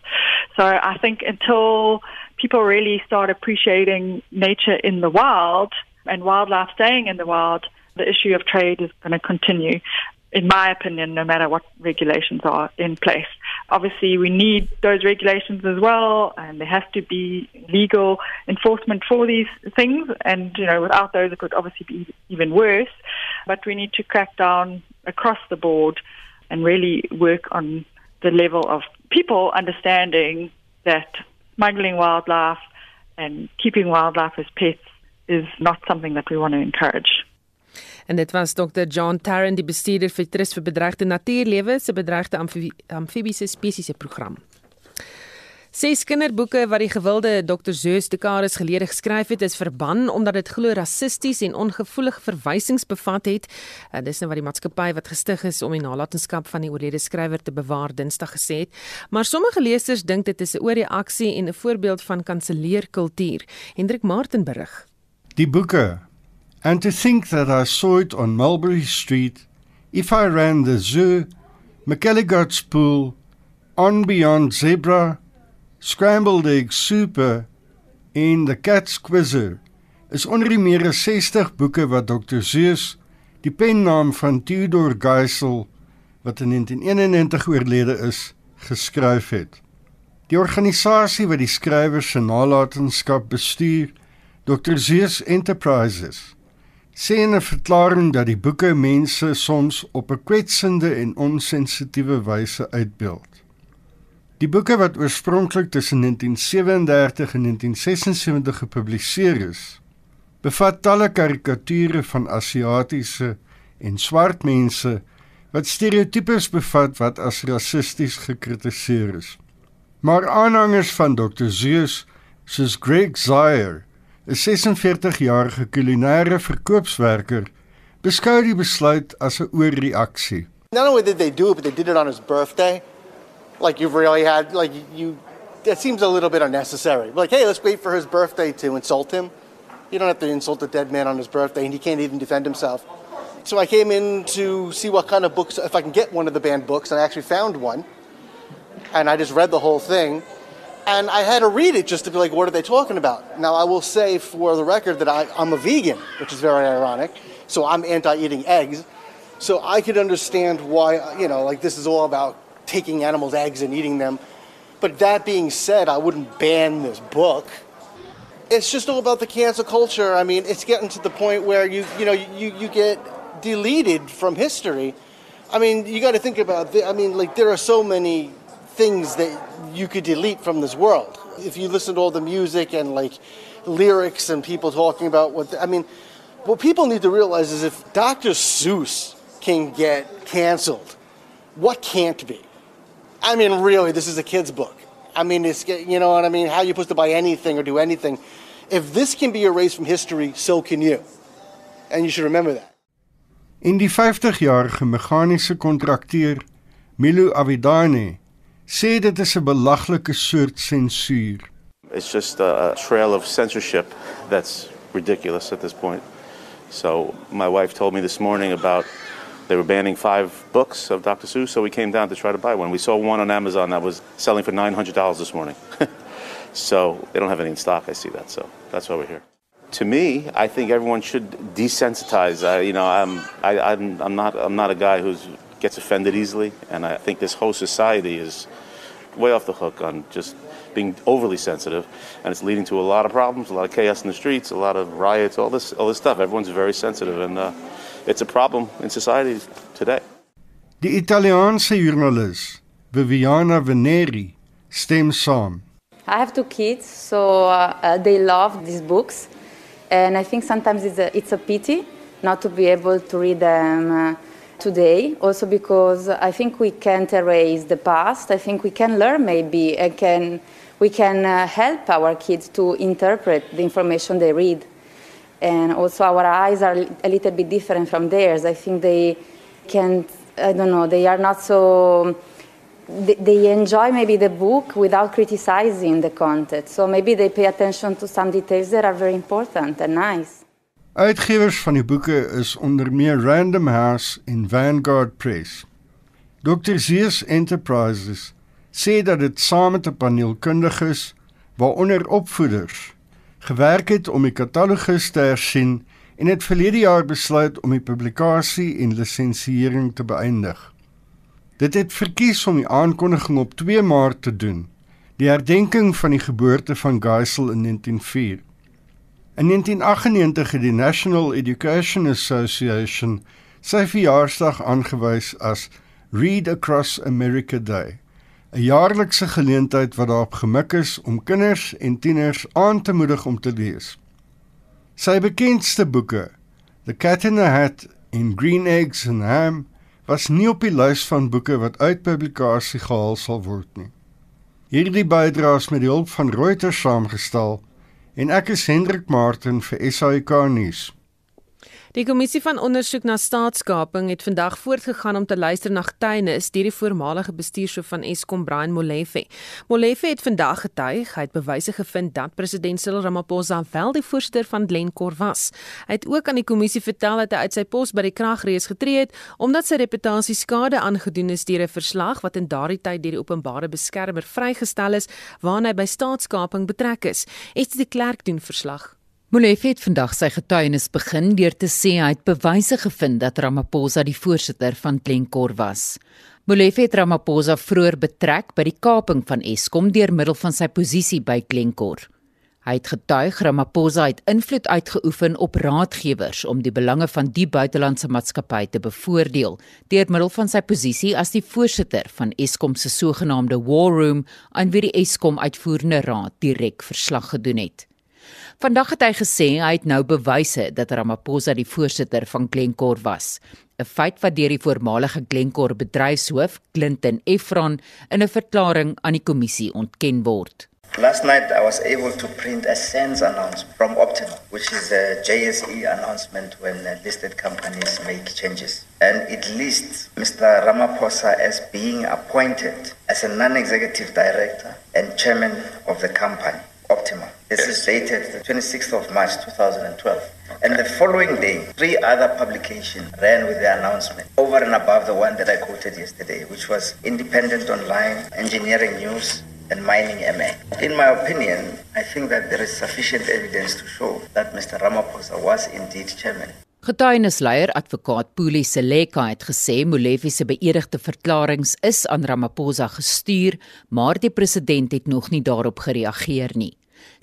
So I think until people really start appreciating nature in the wild and wildlife staying in the wild, the issue of trade is going to continue in my opinion, no matter what regulations are in place. Obviously, we need those regulations as well, and there has to be legal enforcement for these things. And, you know, without those, it could obviously be even worse. But we need to crack down across the board and really work on the level of people understanding that smuggling wildlife and keeping wildlife as pets is not something that we want to encourage. En dit was Dr. John Tarrant, die bestuurder vir Trust vir Bedreigde Natuurlewe se bedreigde amfibiese spesiese program. Ses kinderboeke wat die gewilde Dr. Zeus Dekaris gelede geskryf het, is verban omdat dit glo rassisties en ongevoelige verwysings bevat het. En dis nou wat die maatskappy wat gestig is om die nalatenskap van die oorlede skrywer te bewaar Dinsdag gesê het. Maar sommige lesers dink dit is 'n oorreaksie en 'n voorbeeld van kanselleerkultuur. Hendrik Martin berig. Die boeke And to think that I saw it on Mulberry Street, if I ran the zoo, McElligot's Pool, On Beyond Zebra, Scrambled Egg Super en The Cat's Quizzer, is onder die meer as 60 boeke wat Dr. Zeus, die pennaam van Theodor Geisel, wat in 1991 oorlede is, geskryf het. Die organisasie wat die skrywer se nalatenskap bestuur, Dr. Zeus Enterprises, sê in 'n verklaring dat die boeke mense soms op 'n kwetsende en onsensitiewe wyse uitbeeld. Die boeke wat oorspronklik tussen 1937 en 1976 gepubliseer is, bevat talle karikature van Asiatiese en swart mense wat stereotypes bevat wat as rassisties gekritiseer is. Maar aanhangers van Dr. Zeus soos Greg Zaire 'n 46-jarige kulinaire verkoopswerker, beskou die besluit as 'n oorreaksie. Not only did they do it, but they did it on his birthday. Like you've really had like you It seems a little bit unnecessary. Like, hey, let's wait for his birthday to insult him. You don't have to insult a dead man on his birthday, and he can't even defend himself. So I came in to see what kind of books, if I can get one of the banned books, and I actually found one. And I just read the whole thing. And I had to read it just to be like, what are they talking about? Now, I will say for the record that I, I'm a vegan, which is very ironic. So I'm anti eating eggs. So I could understand why, you know, like this is all about taking animals' eggs and eating them. But that being said, I wouldn't ban this book. It's just all about the cancel culture. I mean, it's getting to the point where you, you know, you, you get deleted from history. I mean, you got to think about. The, I mean, like there are so many things that you could delete from this world. If you listen to all the music and like lyrics and people talking about what the, I mean, what people need to realize is if Dr. Seuss can get canceled, what can't be? I mean, really, this is a kid's book. I mean, it's you know what I mean. How you supposed to buy anything or do anything? If this can be erased from history, so can you. And you should remember that. In die 50-jarige meganiese kontrakteur Milo Avidane sê dit is 'n belaglike soort sensuur. It's just a trail of censorship that's ridiculous at this point. So my wife told me this morning about they were banning five books of Dr. Seuss, so we came down to try to buy one. We saw one on Amazon that was selling for $900 this morning. (laughs) so they don't have any in stock. I see that, so that's why we're here. To me, I think everyone should desensitize. Uh, you know, I'm, I, I'm, I'm, not, I'm not a guy who gets offended easily, and I think this whole society is way off the hook on just being overly sensitive, and it's leading to a lot of problems, a lot of chaos in the streets, a lot of riots, all this, all this stuff. Everyone's very sensitive, and uh, it's a problem in society today. Die Italiaanse joernalis Viviana Veneri stem saam. I have two kids, so uh, they love these books, and I think sometimes it's a, it's a pity not to be able to read them. Uh, today, also because I think we can't erase the past. I think we can learn maybe and can we can uh, help our kids to interpret the information they read. And also our eyes are a little bit different from theirs. I think they can I don't know, they are not so they enjoy maybe the book without criticizing the content. So maybe they pay attention to some details that are very important and nice. Uitgewers van die boeke is onder meer Random House en Vanguard Press. Dr. Zeus Enterprises sê dat dit saam met 'n paneel kundiges, waaronder opvoeders, gewerk het om die katalogus te hersien en het verlede jaar besluit om die publikasie en lisensiering te beëindig. Dit het verkies om die aankondiging op 2 Maart te doen, die herdenking van die geboorte van Geisel in 1904. In 1998 het die National Education Association sy verjaarsdag aangewys as Read Across America Day, 'n jaarlikse geleentheid wat daarop gemik is om kinders en tieners aan te moedig om te lees. Sy bekendste boeke, The Cat in the Hat en Green Eggs and Ham, was nie op die lys van boeke wat uit publikasie gehaal sal word nie. Hierdie bydraes met die hulp van Reuters saamgestel en ek is Hendrik Martin vir SAK nuus. Die kommissie van ondersoek na staatskaping het vandag voortgegaan om te luister na getuienis deur die voormalige bestuurshoof van Eskom Brian Molefe. Molefe het vandag getuig, hy het bewyse gevind dat president Cyril Ramaphosa wel die voorsitter van Glencore was. Hy het ook aan die kommissie vertel dat hy uit sy pos by die kragrees getree het omdat sy reputasie skade aangedoen is deur 'n verslag wat in daardie tyd deur die openbare beskermer vrygestel is waarna hy by staatskaping betrek is. Ets die klerk doen verslag. Molefe het vandag sy getuienis begin deur te sê hy het bewyse gevind dat Ramaphosa die voorsitter van Glencore was. Molefe het Ramaphosa vroeër betrek by die kaping van Eskom deur middel van sy posisie by Glencore. Hy het getuig Ramaphosa het invloed uitgeoefen op raadgewers om die belange van die buitelandse maatskappy te bevoordeel deur middel van sy posisie as die voorsitter van Eskom se sogenaamde War Room aan wie die Eskom uitvoerende raad direk verslag gedoen het. Vandag het hy gesê hy het nou bewyse dat Ramaphosa die voorsitter van Glencore was, 'n feit wat deur die voormalige Glencore bedryfshoof, Clinton Efron, in 'n verklaring aan die kommissie ontken word. Last night I was able to print a SENS announcement from Optima, which is a JSE announcement when listed companies make changes. And it lists Mr. Ramaphosa as being appointed as a non-executive director and chairman of the company, Optima. This is dated the 26th of March 2012. And the following day, three other publications ran with the announcement over and above the one that I quoted yesterday, which was Independent Online, Engineering News, and Mining MA. In my opinion, I think that there is sufficient evidence to show that Mr. Ramaphosa was indeed chairman. Getuienisleier advokaat Puli Seleka het gesê Molefe se beëdigde verklaringe is aan Ramaphosa gestuur, maar die president het nog nie daarop gereageer nie.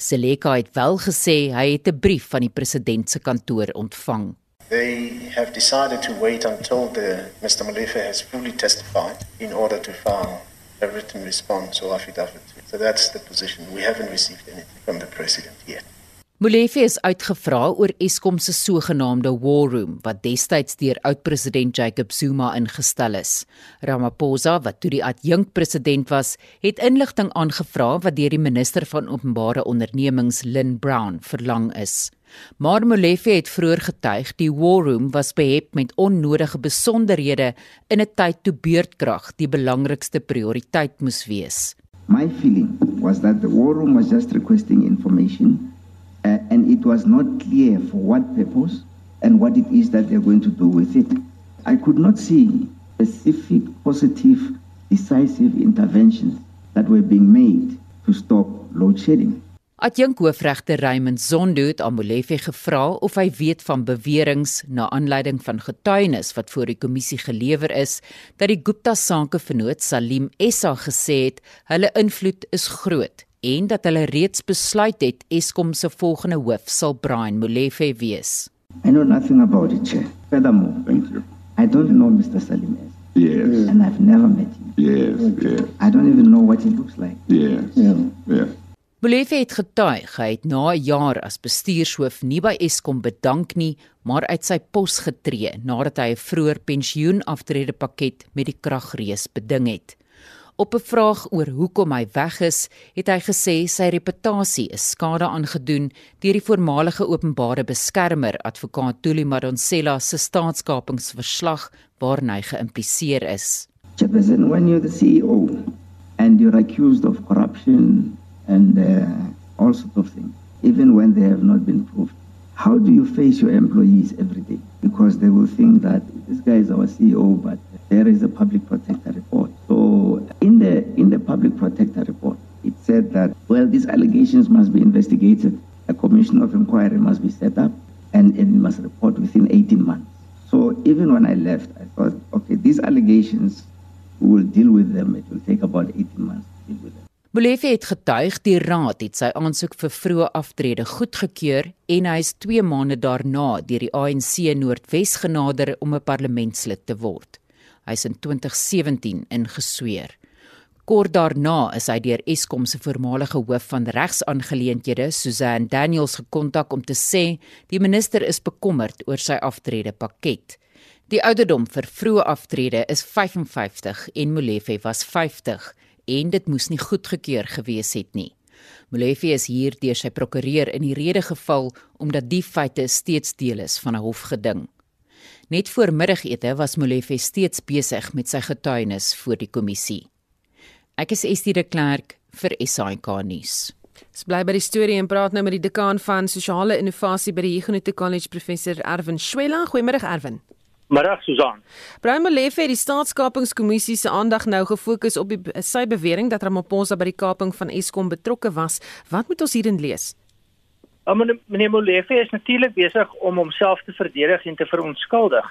Seleka het wel gesê hy het 'n brief van die president se kantoor ontvang. They have decided to wait until the Mr. Molefe has fully testified in order to file a written response or affidavit. So that's the position. We haven't received anything from the president yet. Molefe is uitgevra oor Eskom se sogenaamde war room wat destyds deur oud-president Jacob Zuma ingestel is. Ramaphosa, wat toe die adjunkpresident was, het inligting aangevra wat deur die minister van openbare ondernemings Lynn Brown verlang is. Maar Molefe het vroeër getuig die war room was behep met onnodige besonderhede in 'n tyd toe beurtkrag die belangrikste prioriteit moes wees. My feeling was that the war room was just requesting information uh, and it was not clear for what purpose and what it is that they're going to do with it. I could not see specific, positive, decisive interventions that were being made to stop load shedding. Adjunk hoofregter Raymond Zondo het Amolefe gevra of hy weet van beweringe na aanleiding van getuienis wat voor die kommissie gelewer is dat die Gupta sake vernoot Salim Essa gesê het hulle invloed is groot en dat hulle reeds besluit het Eskom se volgende hoof sal Brian Molefe wees. I know nothing about it, Chair. Furthermore, thank you. I don't know Mr. Salim. Yes. And I've never met him. Yes, yes. I don't even know what he looks like. Yes. Yeah. Yeah. Molefe het getuig hy het na 'n jaar as bestuurshoof nie by Eskom bedank nie, maar uit sy pos getree nadat hy 'n vroeër pensioenaftrede pakket met die kragrees beding het. Op 'n vraag oor hoekom hy weg is, het hy gesê sy reputasie is skade aangedoen deur die voormalige openbare beskermer advokaat Tuli Madonsela se staatskapingsverslag waarna hy geïmpliseer is. Chairperson, when you're the CEO and you're accused of corruption and uh, all sorts of things, even when they have not been proved, how do you face your employees every day? Because they will think that this guy is our CEO, but there is a public protector report. So in the in the public protector report, it said that well, these allegations must be investigated. A commission of inquiry must be set up, and, it must report within 18 months. So even when I left, I thought, okay, these allegations, we will deal with them. It will take about 18 months to deal with them. Molefe het getuig die raad het sy aansoek vir vroeë aftrede goedgekeur en hy is 2 maande daarna deur die ANC Noordwes genader om 'n parlementslid te word. Hy is in 2017 ingesweer. Kort daarna is hy deur Eskom se voormalige hoof van regsaangeleenthede, Susan Daniels, gekontak om te sê die minister is bekommerd oor sy aftrede pakket. Die ouderdom vir vroeë aftrede is 55 en Molefe was 50 en dit moes nie goedgekeur gewees het nie. Molefe is hier deur sy prokureur in die rede geval omdat die feite steeds deel is van 'n hofgeding. Net voor middagete was Molefe steeds besig met sy getuienis voor die kommissie. Ek is Estie de Klerk vir SAK nuus. Ons bly by die storie en praat nou met die dekaan van sosiale innovasie by die Huguenot College professor Erwin Schwela. Goeiemôre Erwin. Middag Susan. Brian Molefe het die staatskapingskommissie se aandag nou gefokus op die, sy bewering dat Ramaphosa by die kaping van Eskom betrokke was. Wat moet ons hierin lees? Uh, meneer Molefe is natuurlik besig om homself te verdedig en te verontskuldig.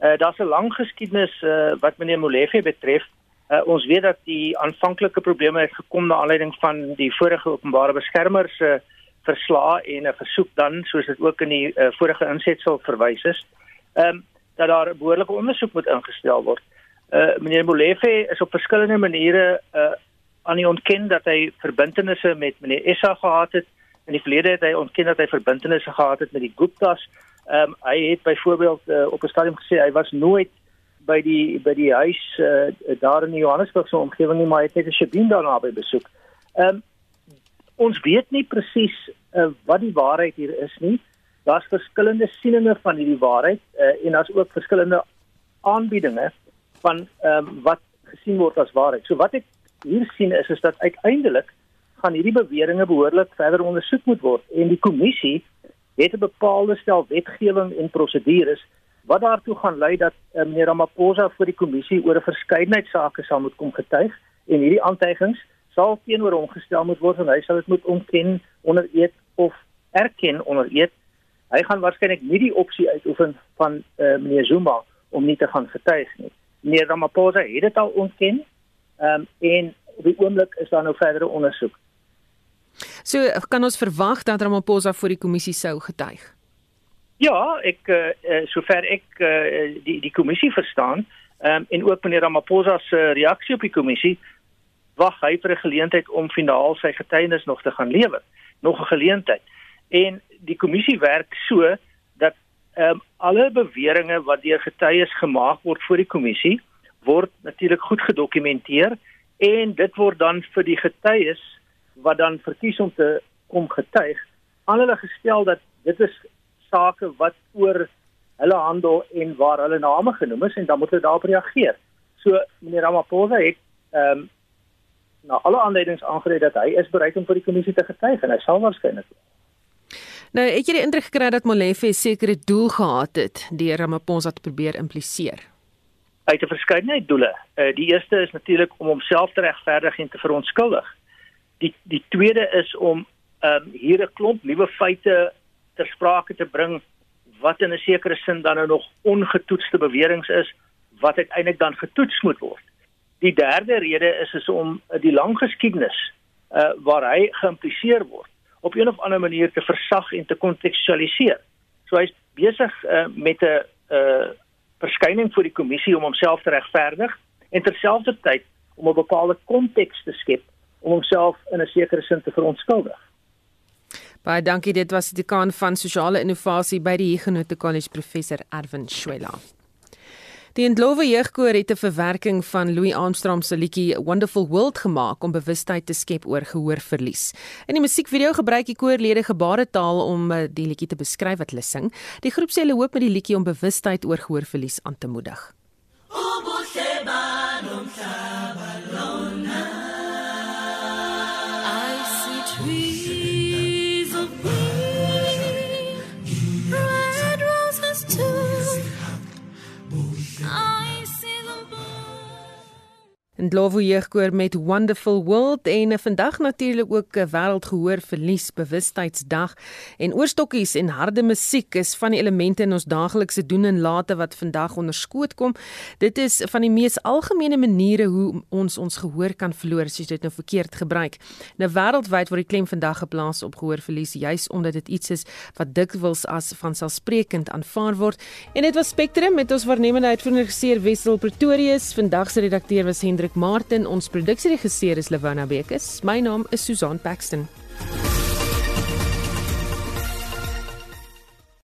Uh, Daar's 'n lang geskiedenis uh, wat meneer Molefe betref. Uh, ons weet dat die aanvanklike probleme het gekom na aanleiding van die vorige openbare beskermer se uh, verslae en 'n versoek dan soos dit ook in die uh, vorige insetsel verwys is. Ehm um, dat daar 'n behoorlike ondersoek moet ingestel word. Uh meneer Molefe is op verskillende maniere uh aan die ontken dat hy verbintenisse met meneer Essa gehad het in die verlede het hy ontken dat hy verbintenisse gehad het met die Guptas. Ehm um, hy het byvoorbeeld uh, op 'n stadium gesê hy was nooit by die by die huis uh, daar in die Johannesburg se omgewing nie, maar hy het net 'n Shabin daarna by besoek. Ehm um, ons weet nie presies uh, wat die waarheid hier is nie. Daar's verskillende sieninge van hierdie waarheid uh, en daar's ook verskillende aanbiedinge van ehm um, wat gesien word as waarheid. So wat ek hier sien is is dat uiteindelik gaan hierdie beweringe behoorlik verder ondersoek moet word en die kommissie het 'n bepaalde stel wetgewing en prosedures wat daartoe gaan lei dat uh, meneer Ramaphosa voor die kommissie oor 'n verskeidenheid sake sal moet kom getuig en hierdie aantuigings sal teenoor hom gestel moet word en hy sal dit moet ontken onder eed of erken onder eed. Hy gaan waarskynlik nie die opsie uitoefen van uh, meneer Zuma om nie te gaan getuig nie. Meneer Ramaphosa het dit al ontken. Ehm um, en op die oomblik is daar nou verdere ondersoek. So kan ons verwag dat Ramaphosa voor die kommissie sou getuig. Ja, ek uh, sover ek uh, die die kommissie verstaan, ehm um, en ook meneer Ramaphosa se reaksie op die kommissie, wag hy vir 'n geleentheid om finaal sy getuienis nog te gaan lewer, nog 'n geleentheid. En die kommissie werk so dat ehm um, alle beweringe wat deur getuies gemaak word voor die kommissie word natuurlik goed gedokumenteer en dit word dan vir die getuies wat dan verkies om te kom getuig aan hulle gestel dat dit is sake wat oor hulle handel en waar hulle name genoem is en dan moet hulle daarop reageer. So meneer Ramaphosa het ehm um, na alle aanleidings aangedui dat hy is bereid om vir die kommissie te getuig en hy sal waarskynlik. Nou, het die indruk gekry dat Molefe 'n sekere doel gehad het deur Ramaphosa te probeer impliseer. Uit 'n verskeidenheid doele. Uh, die eerste is natuurlik om homself te regverdig en te verontskuldig die die tweede is om ehm um, hier 'n klomp nuwe feite ter sprake te bring wat in 'n sekere sin dan nou nog ongetoetste beweringe is wat uiteindelik dan getoets moet word. Die derde rede is is om die lang geskiedenis uh waar hy geïmpliseer word op een of ander manier te versag en te kontekstualiseer. So hy's besig uh met 'n uh verskyning vir die kommissie om homself te regverdig en terselfdertyd om 'n bepaalde konteks te skep om homself in 'n sekere sin te verontskuldig. Baie dankie, dit was die kan van sosiale innovasie by die Huguenot College professor Erwin Schwella. Die Ndlovu Jeugkoor het 'n verwerking van Louis Armstrong se liedjie Wonderful World gemaak om bewustheid te skep oor gehoorverlies. In die musiekvideo gebruik die koorlede gebaretaal om eh, die liedjie te beskryf wat hulle sing. Die groep sê hulle hoop met die liedjie om bewustheid oor gehoorverlies aan te moedig. Obuhle banomhlaba en Glovo Jeugkoor met Wonderful World en vandag natuurlik ook 'n wêreldgehoor verlies bewustheidsdag en oorstokkies en harde musiek is van die elemente in ons daaglikse doen en late wat vandag onderskoot kom. Dit is van die mees algemene maniere hoe ons ons gehoor kan verloor as jy dit nou verkeerd gebruik. Nou wêreldwyd word die klem vandag geplaas op gehoor verlies juis omdat dit iets is wat dikwels as vanselfsprekend aanvaar word. En dit was Spectrum met ons waarnemende uitvoerende regisseur Wessel Pretorius. Vandag se redakteur was Hendrik Martin. Ons produksieregisseur is Lewona Bekes. My naam is Susan Paxton.